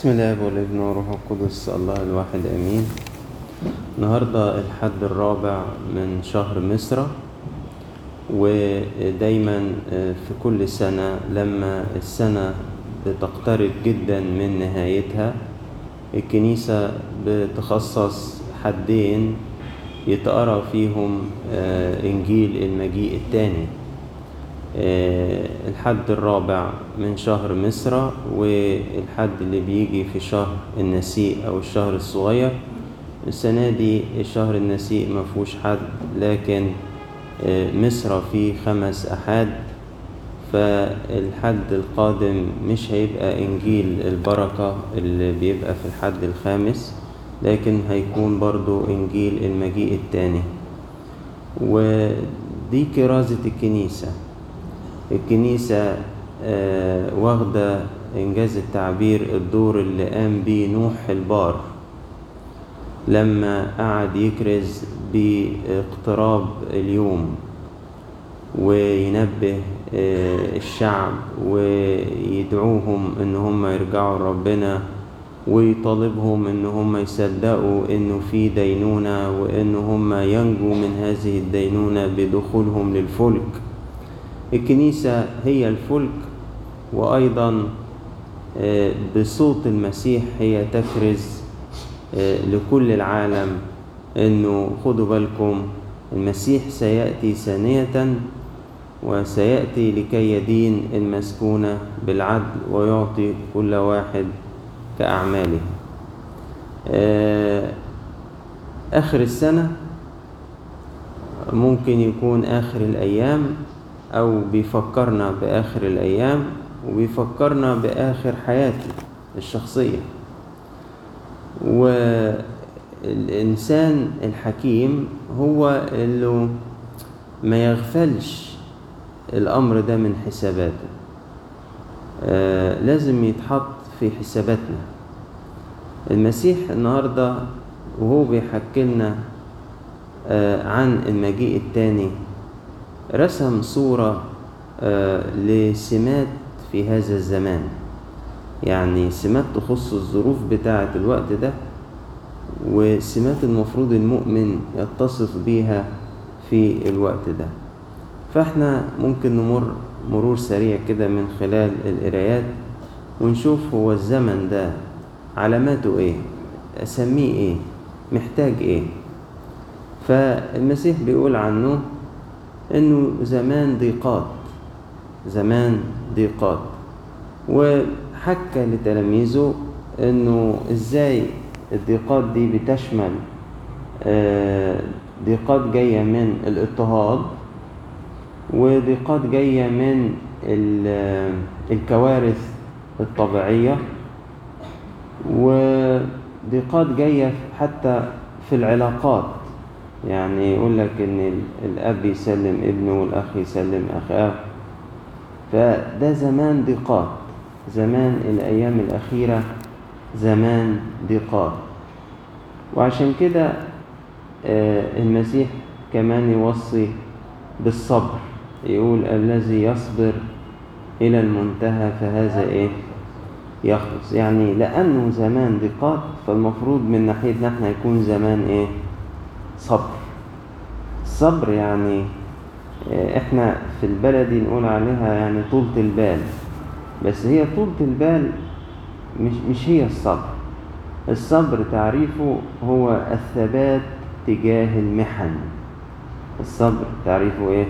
بسم الله والابن والروح القدس الله الواحد آمين. النهارده الحد الرابع من شهر مصر ودايما في كل سنة لما السنة بتقترب جدا من نهايتها الكنيسة بتخصص حدين يتقرأ فيهم إنجيل المجيء الثاني. الحد الرابع من شهر مصر والحد اللي بيجي في شهر النسيء أو الشهر الصغير. السنة دي شهر النسيء مفهوش حد لكن مصر فيه خمس أحاد فالحد القادم مش هيبقى إنجيل البركة اللي بيبقى في الحد الخامس لكن هيكون برضو إنجيل المجيء التاني. ودي كرازة الكنيسة. الكنيسة واخدة إنجاز التعبير الدور اللي قام بيه نوح البار لما قعد يكرز باقتراب اليوم وينبه الشعب ويدعوهم إن هم يرجعوا لربنا ويطالبهم إن هم يصدقوا إنه في دينونة وإن هم ينجوا من هذه الدينونة بدخولهم للفلك. الكنيسة هي الفلك وأيضا بصوت المسيح هي تكرز لكل العالم إنه خدوا بالكم المسيح سيأتي ثانية وسيأتي لكي يدين المسكونة بالعدل ويعطي كل واحد كأعماله. آخر السنة ممكن يكون آخر الأيام. أو بيفكرنا بآخر الأيام وبيفكرنا بآخر حياتي الشخصية. والإنسان الحكيم هو اللي ما يغفلش الأمر ده من حساباته. آه لازم يتحط في حساباتنا. المسيح النهاردة وهو بيحكي لنا آه عن المجيء التاني رسم صورة آه لسمات في هذا الزمان. يعني سمات تخص الظروف بتاعة الوقت ده وسمات المفروض المؤمن يتصف بيها في الوقت ده. فإحنا ممكن نمر مرور سريع كده من خلال القرايات ونشوف هو الزمن ده علاماته إيه أسميه إيه محتاج إيه. فالمسيح بيقول عنه إنه زمان ضيقات زمان ضيقات. وحكى لتلاميذه إنه إزاي الضيقات دي بتشمل ضيقات جاية من الاضطهاد وضيقات جاية من الكوارث الطبيعية وضيقات جاية حتى في العلاقات. يعني يقول لك إن الأب يسلم ابنه والأخ يسلم أخاه. فده زمان ضيقات. زمان الأيام الأخيرة زمان ضيقات. وعشان كده المسيح كمان يوصي بالصبر. يقول الذي يصبر إلى المنتهى فهذا إيه؟ يخلص. يعني لأنه زمان ضيقات فالمفروض من ناحيتنا إحنا يكون زمان إيه؟ صبر. الصبر يعني إحنا في البلدي نقول عليها يعني طولة البال. بس هي طولة البال مش, مش هي الصبر. الصبر تعريفه هو الثبات تجاه المحن. الصبر تعريفه إيه؟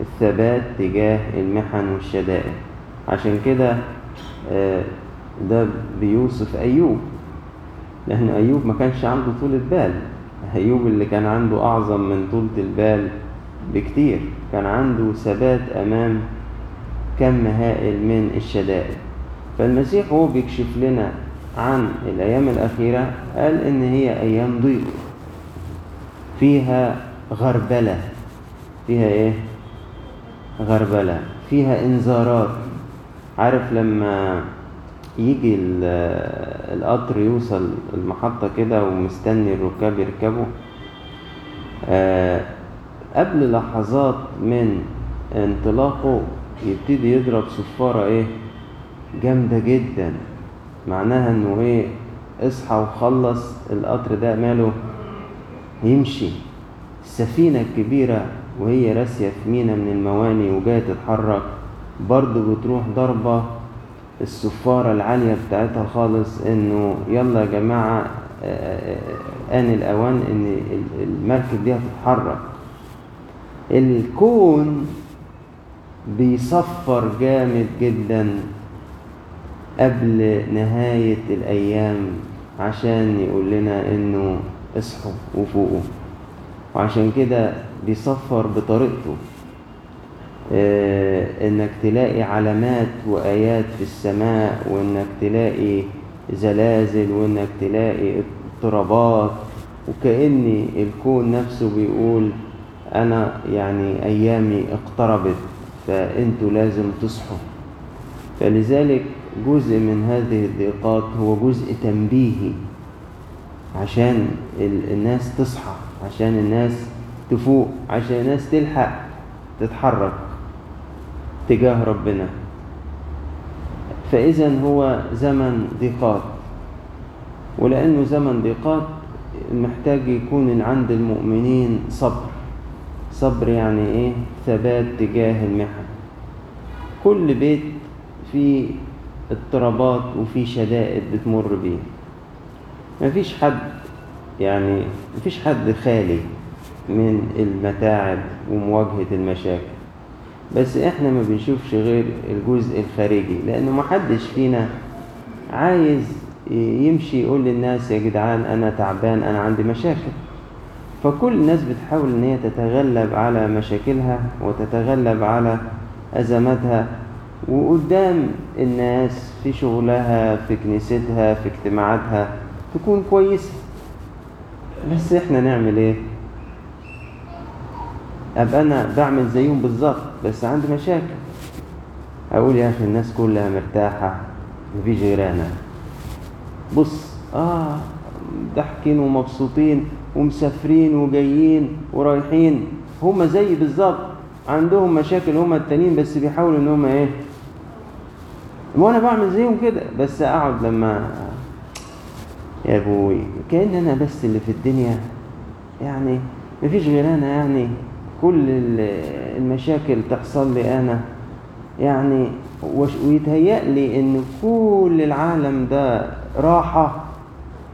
الثبات تجاه المحن والشدائد. عشان كده ده بيوصف أيوب. لأن أيوب ما كانش عنده طولة بال. أيوب اللي كان عنده أعظم من طولة البال بكتير كان عنده ثبات أمام كم هائل من الشدائد. فالمسيح هو بيكشف لنا عن الأيام الأخيرة قال إن هي أيام ضيق. فيها غربلة. فيها إيه؟ غربلة. فيها إنذارات. عارف لما يجي القطر يوصل المحطة كده ومستني الركاب يركبوا آه قبل لحظات من انطلاقه يبتدي يضرب صفارة إيه؟ جامدة جدا. معناها إنه إيه؟ اصحى وخلص القطر ده ماله يمشي. السفينة الكبيرة وهي راسية في مينا من المواني وجاية تتحرك برضه بتروح ضربة الصفارة العالية بتاعتها خالص إنه يلا يا جماعة آن الأوان إن المركب دي هتتحرك. الكون بيصفر جامد جدا قبل نهاية الأيام عشان يقول لنا إنه اصحوا وفوقوا وعشان كده بيصفر بطريقته. آه إنك تلاقي علامات وآيات في السماء وإنك تلاقي زلازل وإنك تلاقي اضطرابات. وكأن الكون نفسه بيقول أنا يعني أيامي اقتربت فأنتوا لازم تصحوا. فلذلك جزء من هذه الضيقات هو جزء تنبيهي عشان الناس تصحى عشان الناس تفوق عشان الناس تلحق تتحرك. تجاه ربنا. فإذا هو زمن ضيقات. ولأنه زمن ضيقات محتاج يكون عند المؤمنين صبر. صبر يعني إيه؟ ثبات تجاه المحن. كل بيت فيه اضطرابات وفي شدائد بتمر بيه. مفيش حد يعني مفيش حد خالي من المتاعب ومواجهة المشاكل. بس إحنا ما بنشوفش غير الجزء الخارجي لأنه محدش فينا عايز يمشي يقول للناس يا جدعان أنا تعبان أنا عندي مشاكل. فكل الناس بتحاول إن هي تتغلب على مشاكلها وتتغلب على أزماتها. وقدام الناس في شغلها في كنيستها في اجتماعاتها تكون كويسة. بس إحنا نعمل إيه؟ ابقى أنا بعمل زيهم بالظبط بس عندي مشاكل. أقول يا أخي الناس كلها مرتاحة مفيش غير أنا. بص آه ضحكين ومبسوطين ومسافرين وجايين ورايحين. هما زي بالظبط عندهم مشاكل هما التانيين بس بيحاولوا إن هما إيه؟ وأنا بعمل زيهم كده بس أقعد لما يا أبوي كأن أنا بس اللي في الدنيا. يعني مفيش غير أنا يعني. كل المشاكل تحصل لي أنا. يعني ويتهيأ لي إن كل العالم ده راحة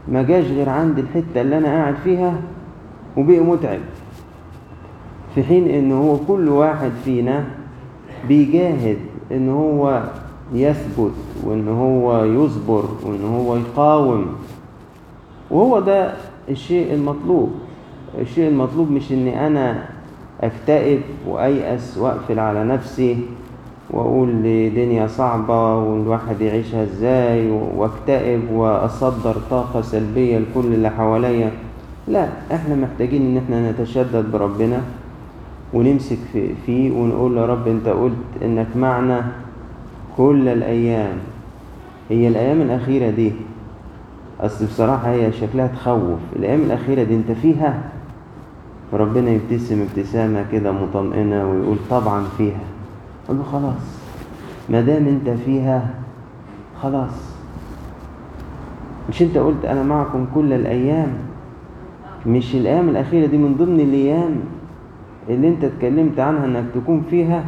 ما جاش غير عند الحتة اللي أنا قاعد فيها وبقي متعب. في حين إن هو كل واحد فينا بيجاهد إن هو يثبت وإن هو يصبر وإن هو يقاوم. وهو ده الشيء المطلوب. الشيء المطلوب مش إني أنا أكتئب وأيأس وأقفل على نفسي وأقول لي دنيا صعبة والواحد يعيشها إزاي وأكتئب وأصدر طاقة سلبية لكل اللي حواليا. لا إحنا محتاجين إن إحنا نتشدد بربنا ونمسك فيه ونقول يا رب أنت قلت إنك معنا كل الأيام. هي الأيام الأخيرة دي أصل بصراحة هي شكلها تخوف. الأيام الأخيرة دي أنت فيها فربنا يبتسم ابتسامة كده مطمئنة ويقول طبعا فيها. قل له خلاص ما دام انت فيها خلاص. مش انت قلت أنا معكم كل الأيام؟ مش الأيام الأخيرة دي من ضمن الأيام اللي انت اتكلمت عنها إنك تكون فيها؟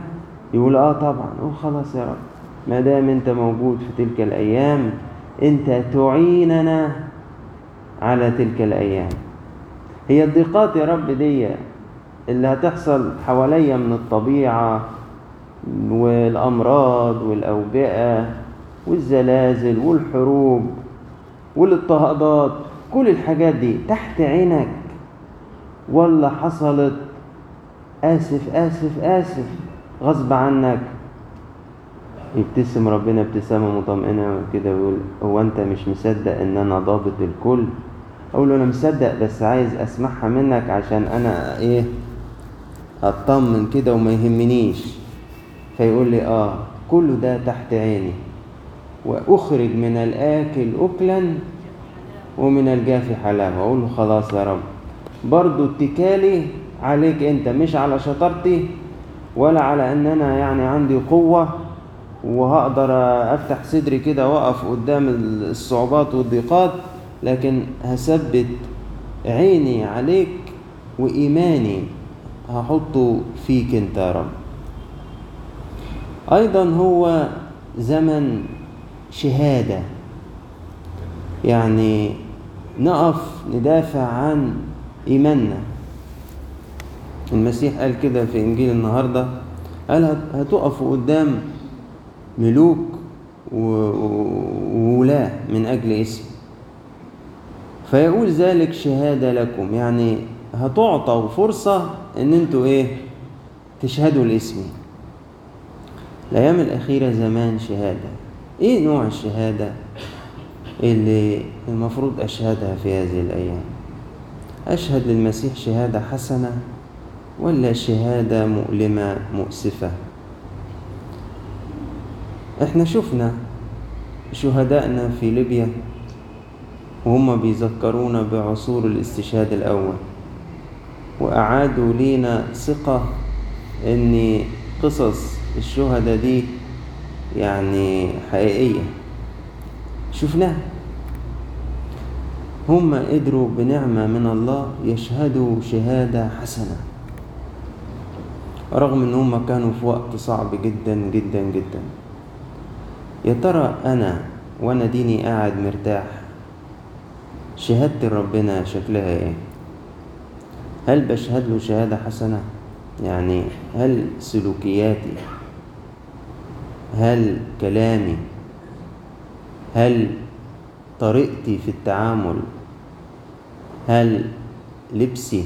يقول آه طبعا. قول خلاص يا رب. ما دام انت موجود في تلك الأيام انت تعيننا على تلك الأيام. هي الضيقات يا رب دي اللي هتحصل حواليا من الطبيعة والأمراض والأوبئة والزلازل والحروب والإضطهادات كل الحاجات دي تحت عينك. ولا حصلت؟ آسف آسف آسف. غصب عنك. يبتسم ربنا ابتسامة مطمئنة كده ويقول هو أنت مش مصدق إن أنا ضابط الكل؟ أقول له أنا مصدق بس عايز أسمعها منك عشان أنا إيه أطمن كده وما يهمنيش. فيقول لي آه كل ده تحت عيني. وأخرج من الآكل أكلا ومن الجافي حلاوة. أقول له خلاص يا رب. برضو اتكالي عليك أنت مش على شطارتي ولا على أن أنا يعني عندي قوة وهقدر أفتح صدري كده وأقف قدام الصعوبات والضيقات. لكن هثبت عيني عليك وإيماني. هحطه فيك انت يا رب. أيضا هو زمن شهادة. يعني نقف ندافع عن إيماننا. المسيح قال كده في إنجيل النهارده. قال هتقفوا قدام ملوك وولاة من أجل اسمي فيقول ذلك شهادة لكم. يعني هتعطوا فرصة إن أنتوا إيه؟ تشهدوا لاسمي الأيام الأخيرة زمان شهادة. إيه نوع الشهادة اللي المفروض أشهدها في هذه الأيام؟ أشهد للمسيح شهادة حسنة ولا شهادة مؤلمة مؤسفة؟ إحنا شفنا شهدائنا في ليبيا. وهم بيذكرونا بعصور الاستشهاد الأول. وأعادوا لينا ثقة إن قصص الشهداء دي يعني حقيقية. شفناها. هم قدروا بنعمة من الله يشهدوا شهادة حسنة. رغم إن هم كانوا في وقت صعب جدا جدا جدا. يا ترى أنا وأنا ديني قاعد مرتاح؟ شهادتي ربنا شكلها إيه؟ هل بشهد له شهادة حسنة؟ يعني هل سلوكياتي؟ هل كلامي؟ هل طريقتي في التعامل؟ هل لبسي؟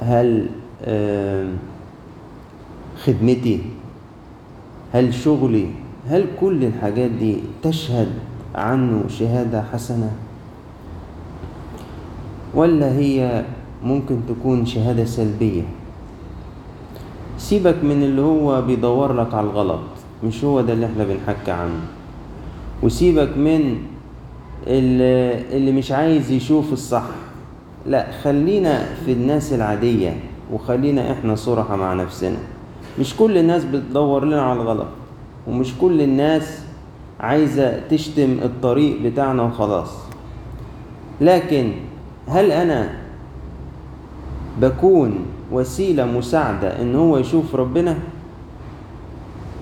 هل خدمتي؟ هل شغلي؟ هل كل الحاجات دي تشهد عنه شهادة حسنة. ولا هي ممكن تكون شهادة سلبية؟ سيبك من اللي هو بيدور لك على الغلط مش هو ده اللي إحنا بنحكي عنه. وسيبك من اللي, مش عايز يشوف الصح. لا خلينا في الناس العادية وخلينا إحنا صراحة مع نفسنا. مش كل الناس بتدور لنا على الغلط ومش كل الناس عايزة تشتم الطريق بتاعنا وخلاص. لكن هل أنا بكون وسيلة مساعدة إن هو يشوف ربنا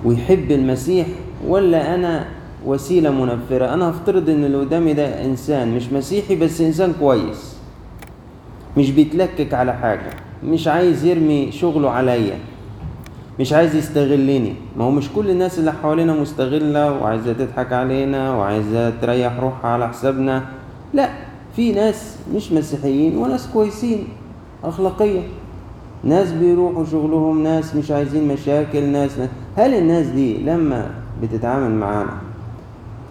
ويحب المسيح ولا أنا وسيلة منفرة؟ أنا هفترض إن اللي قدامي ده إنسان مش مسيحي بس إنسان كويس مش بيتلكك على حاجة مش عايز يرمي شغله عليا. مش عايز يستغلني. ما هو مش كل الناس اللي حوالينا مستغلة وعايزة تضحك علينا وعايزة تريح روحها على حسابنا. لا في ناس مش مسيحيين وناس كويسين أخلاقية. ناس بيروحوا شغلهم ناس مش عايزين مشاكل ناس هل الناس دي لما بتتعامل معانا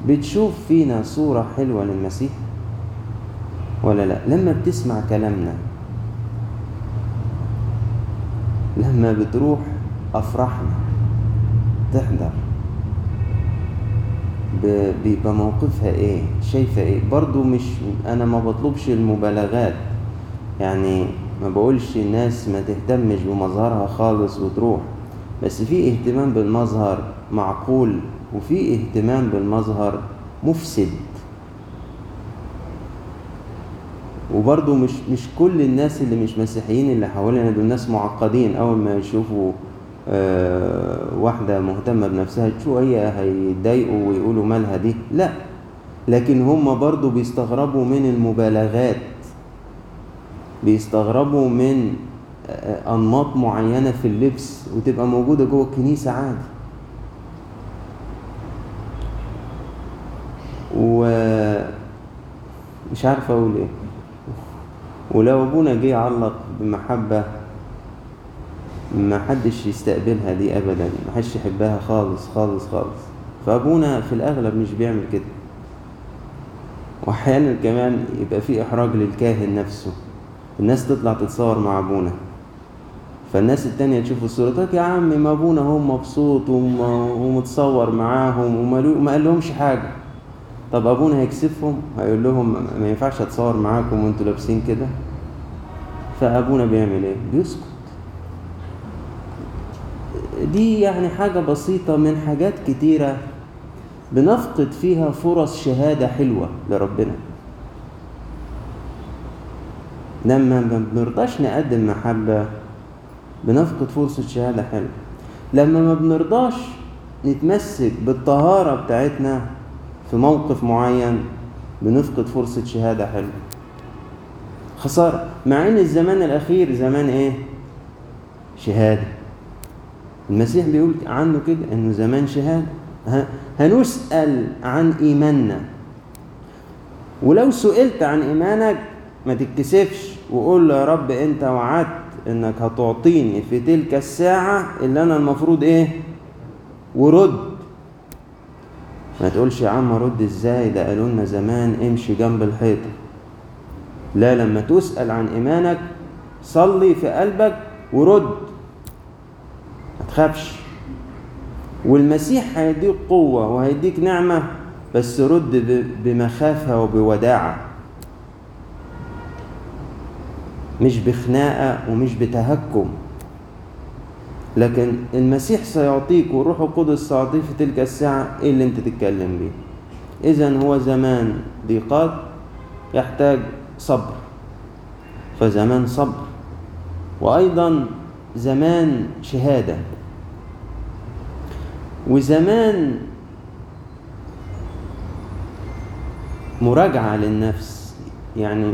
بتشوف فينا صورة حلوة للمسيح؟ ولا لا؟ لما بتسمع كلامنا لما بتروح أفراحنا تحضر. بيبقى موقفها إيه؟ شايفة إيه؟ برضو مش أنا ما بطلبش المبالغات. يعني ما بقولش الناس ما تهتمش بمظهرها خالص وتروح. بس في اهتمام بالمظهر معقول وفي اهتمام بالمظهر مفسد. وبرضو مش مش كل الناس اللي مش مسيحيين اللي حوالينا دول ناس معقدين أول ما يشوفوا واحدة مهتمة بنفسها شوية هيتضايقوا ويقولوا مالها دي؟ لا لكن هم برضو بيستغربوا من المبالغات بيستغربوا من آه أنماط معينة في اللبس وتبقى موجودة جوه الكنيسة عادي. ومش عارف أقول إيه. ولو أبونا جه علق بمحبة ما حدش يستقبلها دي ابدا. ما حدش يحبها خالص خالص خالص. فأبونا في الأغلب مش بيعمل كده. واحيانا كمان يبقى في إحراج للكاهن نفسه. الناس تطلع تتصور مع أبونا. فالناس التانية تشوف الصورة تقول يا عم ما أبونا هو مبسوط ومتصور معاهم وما قال لهمش حاجة. طب أبونا هيكسفهم؟ هيقول لهم ما ينفعش أتصور معاكم وأنتوا لابسين كده. فأبونا بيعمل إيه؟ بيسكت. دي يعني حاجة بسيطة من حاجات كتيرة بنفقد فيها فرص شهادة حلوة لربنا. لما ما بنرضاش نقدم محبة بنفقد فرصة شهادة حلوة. لما ما بنرضاش نتمسك بالطهارة بتاعتنا في موقف معين بنفقد فرصة شهادة حلوة. خسارة. مع إن الزمان الأخير زمان إيه؟ شهادة. المسيح بيقول عنه كده إنه زمان شهادة. هنسأل عن إيماننا. ولو سئلت عن إيمانك ما تتكسفش وقول له يا رب أنت وعدت إنك هتعطيني في تلك الساعة اللي أنا المفروض إيه؟ ورد. ما تقولش يا عم رد إزاي؟ ده قالوا لنا زمان امشي جنب الحيطة. لا لما تسأل عن إيمانك صلي في قلبك ورد. تخافش. والمسيح هيديك قوة وهيديك نعمة بس رد بمخافة وبوداعة. مش بخناقة ومش بتهكم. لكن المسيح سيعطيك والروح القدس سيعطيك في تلك الساعة إيه اللي أنت تتكلم بيه. اذا هو زمان ضيقات يحتاج صبر. فزمان صبر. وأيضا زمان شهادة. وزمان مراجعة للنفس. يعني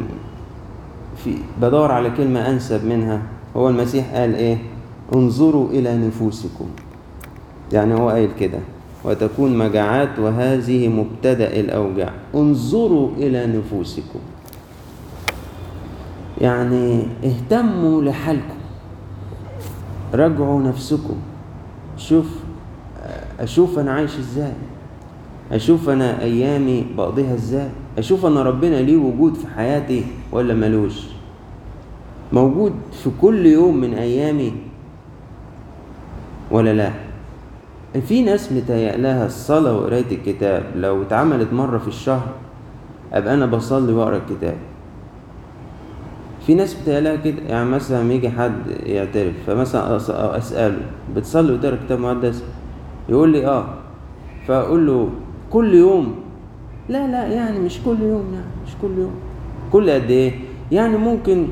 في بدور على كلمة أنسب منها. هو المسيح قال إيه؟ انظروا إلى نفوسكم. يعني هو قايل كده. وتكون مجاعات وهذه مبتدأ الأوجاع. انظروا إلى نفوسكم. يعني اهتموا لحالكم. راجعوا نفسكم. شوف أشوف أنا عايش إزاي؟ أشوف أنا أيامي بقضيها إزاي؟ أشوف أنا ربنا ليه وجود في حياتي ولا ملوش؟ موجود في كل يوم من أيامي ولا لا؟ في ناس متهيأ لها الصلاة وقراية الكتاب لو اتعملت مرة في الشهر أبقى أنا بصلي وأقرأ الكتاب. في ناس متهيأ لها كده يعني مثلا يجي حد يعترف فمثلا أسأله بتصلي وتقرأ كتاب مقدس يقول لي آه. فأقول له كل يوم؟ لا لا يعني مش كل يوم يعني مش كل يوم. كل قد إيه؟ يعني ممكن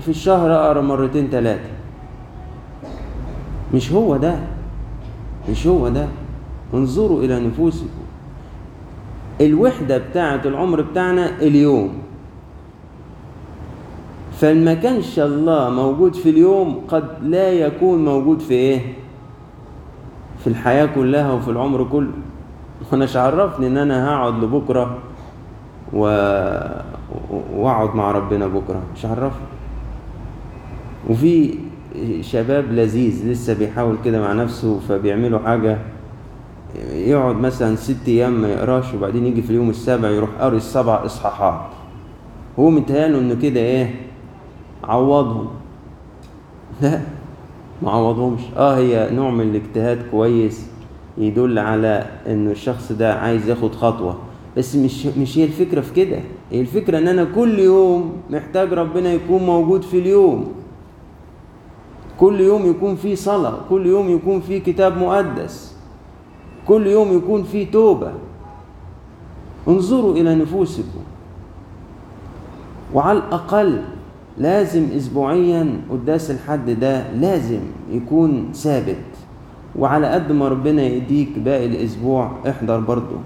في الشهر أقرأ مرتين ثلاثة مش هو ده. مش هو ده. انظروا إلى نفوسكم. الوحدة بتاعة العمر بتاعنا اليوم. فما كانش الله موجود في اليوم قد لا يكون موجود في إيه؟ في الحياة كلها وفي العمر كله. وأنا عرفني إن أنا هقعد لبكرة و... وأقعد مع ربنا بكرة. مش عرفني وفي شباب لذيذ لسه بيحاول كده مع نفسه فبيعملوا حاجة. يقعد مثلا ست أيام ما يقراش وبعدين يجي في اليوم السابع يروح قاري السبع إصحاحات. هو متهيأله إنه كده إيه؟ عوضهم. لا ما عوضهمش. آه هي نوع من الاجتهاد كويس يدل على انه الشخص ده عايز ياخد خطوة. بس مش مش هي الفكرة في كده. هي الفكرة إن أنا كل يوم محتاج ربنا يكون موجود في اليوم. كل يوم يكون في صلاة كل يوم يكون في كتاب مقدس كل يوم يكون في توبة. انظروا إلى نفوسكم. وعلى الأقل لازم اسبوعيا قداس الحد ده لازم يكون ثابت. وعلى قد ما ربنا يديك باقي الأسبوع احضر برضه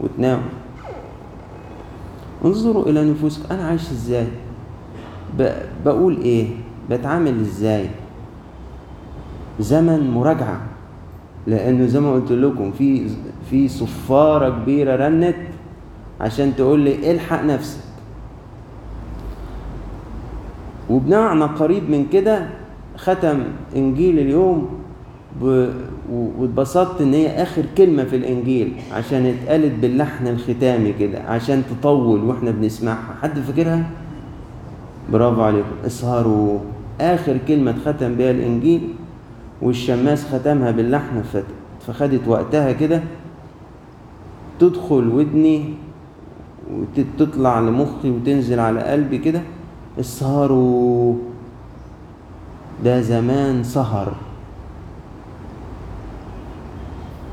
وتنام. انظروا إلى نفوسك. أنا عايش إزاي؟ بقول إيه؟ بتعامل إزاي؟ زمن مراجعة. لأنه زي ما قلت لكم في في صفارة كبيرة رنت عشان تقول لي إلحق نفسك. وبمعنى قريب من كده ختم إنجيل اليوم ب... واتبسطت إن هي آخر كلمة في الإنجيل عشان اتقالت باللحن الختامي كده عشان تطول وإحنا بنسمعها. حد فاكرها؟ برافو عليكم. اسهروا. آخر كلمة اتختم بها الإنجيل والشماس ختمها باللحن فخدت وقتها كده تدخل ودني وتطلع لمخي وتنزل على قلبي كده. اسهروا ده زمان سهر.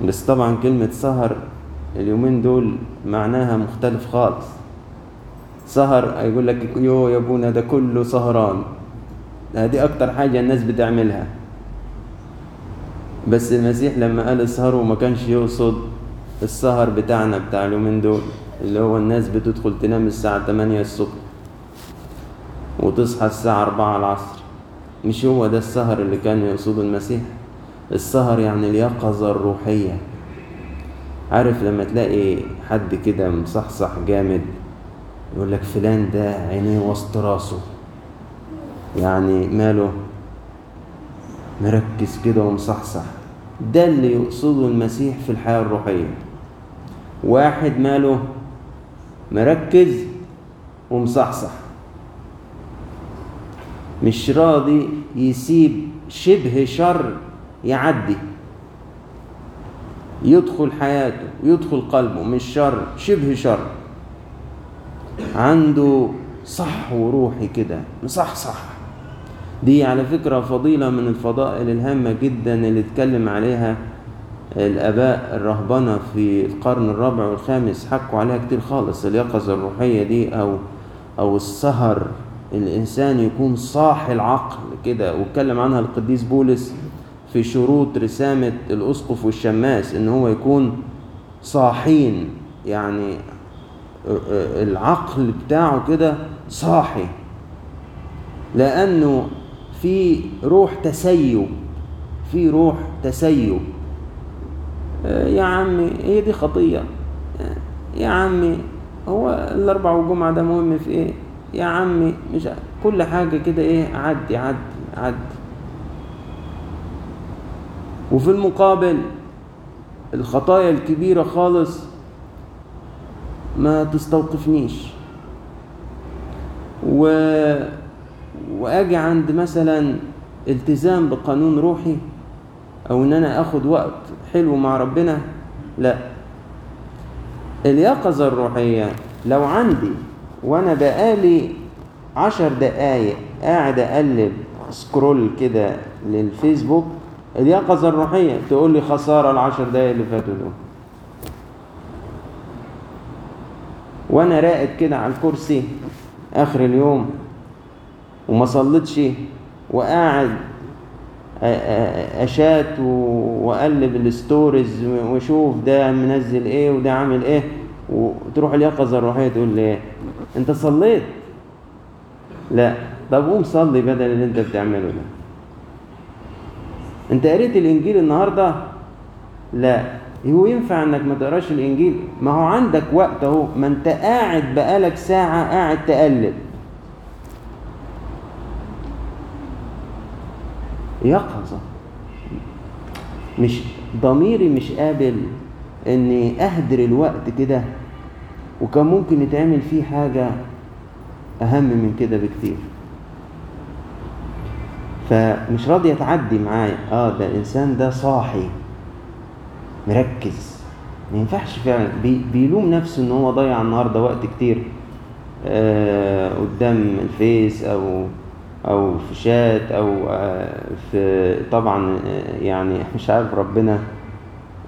بس طبعا كلمة سهر اليومين دول معناها مختلف خالص. سهر يقول لك يو يا ابونا ده كله سهران. هذه أكتر حاجة الناس بتعملها. بس المسيح لما قال اسهروا ما كانش يقصد السهر بتاعنا بتاع اليومين دول اللي هو الناس بتدخل تنام الساعة 8 الصبح. وتصحى الساعة 4 العصر. مش هو ده السهر اللي كان يقصده المسيح؟ السهر يعني اليقظة الروحية. عارف لما تلاقي حد كده مصحصح جامد يقول لك فلان ده عينيه وسط راسه. يعني ماله؟ مركز كده ومصحصح. ده اللي يقصده المسيح في الحياة الروحية. واحد ماله؟ مركز ومصحصح. مش راضي يسيب شبه شر يعدي. يدخل حياته يدخل قلبه مش شر شبه شر. عنده صحو روحي كده مصحصح دي على فكرة فضيلة من الفضائل الهامة جدا اللي اتكلم عليها الآباء الرهبنة في القرن الرابع والخامس. حكوا عليها كتير خالص اليقظة الروحية دي أو أو السهر. الإنسان يكون صاحي العقل كده. واتكلم عنها القديس بولس في شروط رسامة الأسقف والشماس إن هو يكون صاحين يعني العقل بتاعه كده صاحي. لأنه في روح تسيب في روح تسيب. يا عمي هي دي خطية. يا عمي هو الأربع والجمعة ده مهم في إيه؟ يا عمي مش كل حاجة كده إيه عدي عدي عدي. وفي المقابل الخطايا الكبيرة خالص ما تستوقفنيش. و... وآجي عند مثلا التزام بقانون روحي أو إن أنا آخد وقت حلو مع ربنا لا. اليقظة الروحية لو عندي وأنا بقالي عشر دقايق قاعد اقلب scroll كده للفيسبوك اليقظة الروحية تقول لي خسارة العشر دقايق اللي فاتوا دول. وأنا راقد كده على الكرسي آخر اليوم وما صليتش وقاعد أشات وأقلب ال stories وأشوف ده منزل إيه وده عامل إيه وتروح اليقظة الروحية تقول لي إيه. انت صليت. لا. طب قوم صلي بدل اللي انت بتعمله ده. انت قريت الانجيل النهارده؟ لا. هو ينفع انك ما تقراش الانجيل؟ ما هو عندك وقت اهو. ما انت قاعد بقالك ساعة قاعد تقلب. يقظه مش ضميري مش قابل اني اهدر الوقت كده. وكان ممكن يتعمل فيه حاجة أهم من كده بكتير. فمش راضيه تعدي معايا. آه ده الإنسان ده صاحي مركز. ما ينفعش فعلا. بي بيلوم نفسه إن هو ضيع النهارده وقت كتير. آه قدام الفيس أو أو في شات أو آه في طبعا آه يعني مش عارف ربنا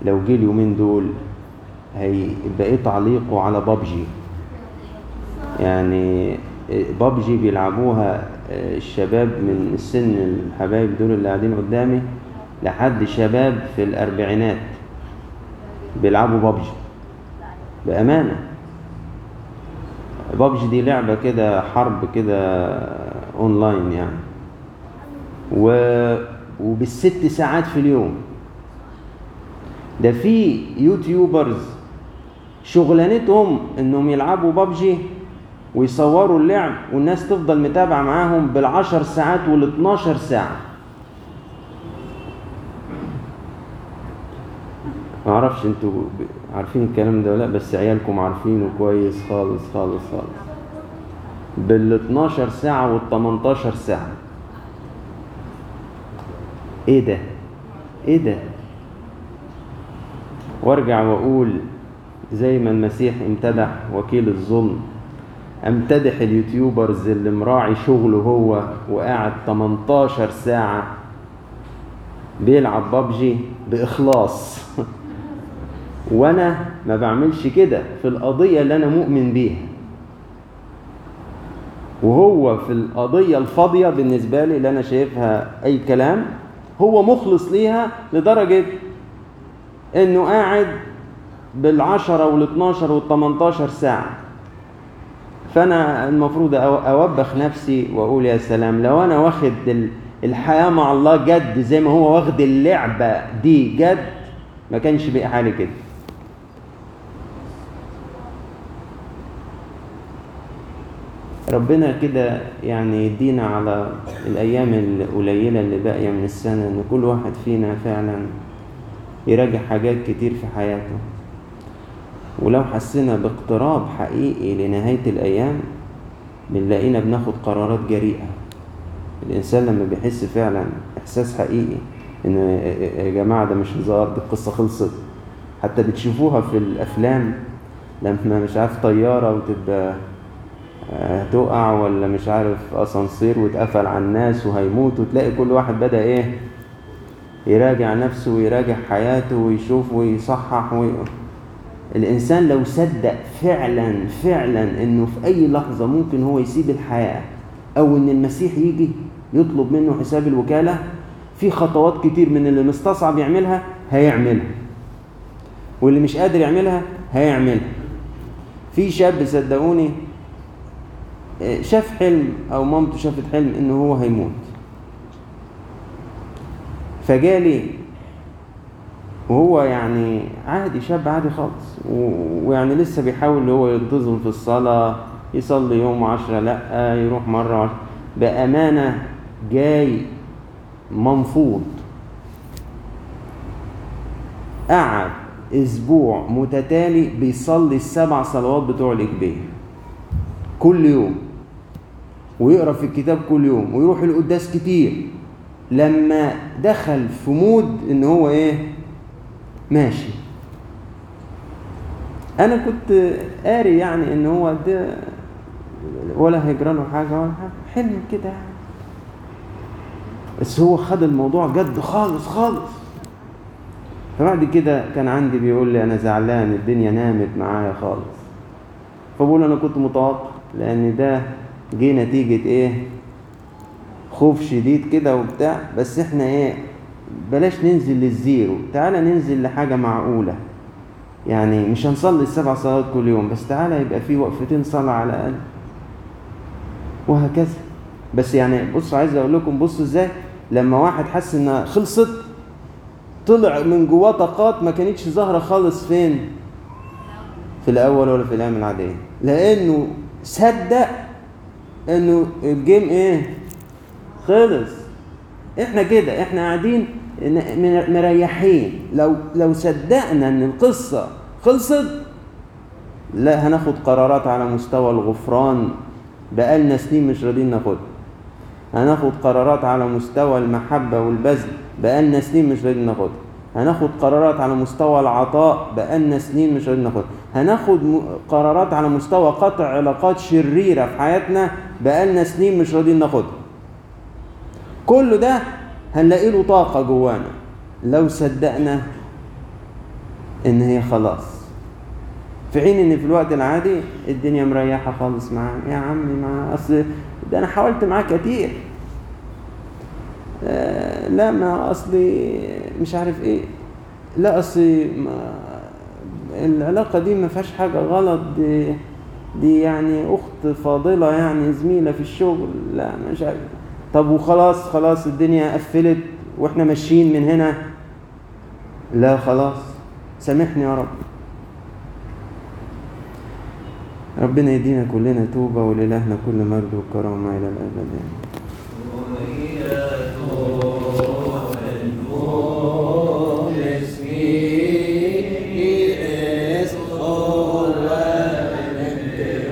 لو جه اليومين دول هيبقى إيه تعليقه على بابجي. يعني بابجي بيلعبوها الشباب من السن الحبايب دول اللي قاعدين قدامي لحد شباب في الأربعينات بيلعبوا بابجي. بأمانة. بابجي دي لعبة كده حرب كده أونلاين يعني. و... وبالست ساعات في اليوم. ده في YouTubers شغلانتهم إنهم يلعبوا بابجي ويصوروا اللعب والناس تفضل متابعة معاهم بالعشر ساعات والاتناشر ساعة. ما أعرفش أنتوا عارفين الكلام ده ولا بس عيالكم عارفينه كويس خالص خالص خالص. بال 12 ساعة وال 18 ساعة. إيه ده؟ إيه ده؟ وأرجع وأقول زي ما المسيح امتدح وكيل الظلم امتدح اليوتيوبرز اللي مراعي شغله هو وقاعد 18 ساعة بيلعب بابجي بإخلاص. وأنا ما بعملش كده في القضية اللي أنا مؤمن بيها. وهو في القضية الفاضية بالنسبة لي اللي أنا شايفها أي كلام هو مخلص ليها لدرجة إنه قاعد بالعشرة والاتناشر والتمنتاشر ساعة. فأنا المفروض أوبخ نفسي وأقول يا سلام لو أنا واخد الحياة مع الله جد زي ما هو واخد اللعبة دي جد ما كانش بقى حالي كده. ربنا كده يعني يدينا على الأيام القليلة اللي باقية من السنة إن كل واحد فينا فعلا يراجع حاجات كتير في حياته. ولو حسينا باقتراب حقيقي لنهاية الأيام بنلاقينا بناخد قرارات جريئة. الإنسان لما بيحس فعلا إحساس حقيقي إن يا جماعة ده مش هزار دي القصة خلصت. حتى بتشوفوها في الأفلام لما مش عارف طيارة وتبقى هتقع ولا مش عارف أسانسير واتقفل على الناس وهيموت وتلاقي كل واحد بدأ إيه؟ يراجع نفسه ويراجع حياته ويشوف ويصحح وي... الإنسان لو صدق فعلا فعلا إنه في أي لحظة ممكن هو يسيب الحياة أو إن المسيح يجي يطلب منه حساب الوكالة في خطوات كتير من اللي مستصعب يعملها هيعملها واللي مش قادر يعملها هيعملها. في شاب صدقوني شاف حلم أو مامته شافت حلم إنه هو هيموت. فجالي وهو يعني عادي شاب عادي خالص. ويعني لسه بيحاول اللي هو ينتظم في الصلاة يصلي يوم عشرة لأ يروح مرة عشرة. بأمانة جاي منفوض. قعد أسبوع متتالي بيصلي السبع صلوات بتوع الإجبية كل يوم ويقرأ في الكتاب كل يوم ويروح القداس كتير. لما دخل في مود إن هو إيه؟ ماشي. أنا كنت قاري يعني إن هو ده ولا هيجرى حاجة ولا حاجة. حلم كده. بس هو خد الموضوع جد خالص خالص. فبعد كده كان عندي بيقول لي أنا زعلان الدنيا نامت معايا خالص. فبقول أنا كنت متوقع لأن ده جه نتيجة إيه؟ خوف شديد كده وبتاع. بس إحنا إيه؟ بلاش ننزل للزيرو. تعالى ننزل لحاجة معقولة. يعني مش هنصلي السبع صلوات كل يوم بس تعالى يبقى في وقفتين صلاة على الأقل. وهكذا. بس يعني بصوا عايز أقول لكم بصوا إزاي لما واحد حس إنها خلصت طلع من جواه طاقات ما كانتش ظاهرة خالص فين؟ في الأول ولا في الأيام العادية. لأنه صدق إنه الجيم إيه؟ خلص. إحنا كده إحنا قاعدين مريحين. لو لو صدقنا إن القصة خلصت لا هناخد قرارات على مستوى الغفران بقالنا سنين مش راضيين ناخدها. هناخد قرارات على مستوى المحبة والبذل بقالنا سنين مش راضيين ناخدها. هناخد قرارات على مستوى العطاء بقالنا سنين مش راضيين ناخدها. هناخد قرارات على مستوى قطع علاقات شريرة في حياتنا بقالنا سنين مش راضيين ناخدها. كل ده هنلاقي له طاقة جوانا. لو صدقنا إن هي خلاص. في حين إن في الوقت العادي الدنيا مريحة خالص معاه يا عمي ما أصل ده أنا حاولت معاه كتير. آه لا ما أصلي مش عارف إيه. لا أصلي ما العلاقة دي ما فيهاش حاجة غلط. دي, دي يعني أخت فاضلة يعني زميلة في الشغل. لا مش عارف. طب وخلاص خلاص الدنيا قفلت وإحنا ماشيين من هنا. لا خلاص سامحني يا رب. ربنا يدينا كلنا توبة ولإلهنا كل مجد وكرامة إلى الأبد.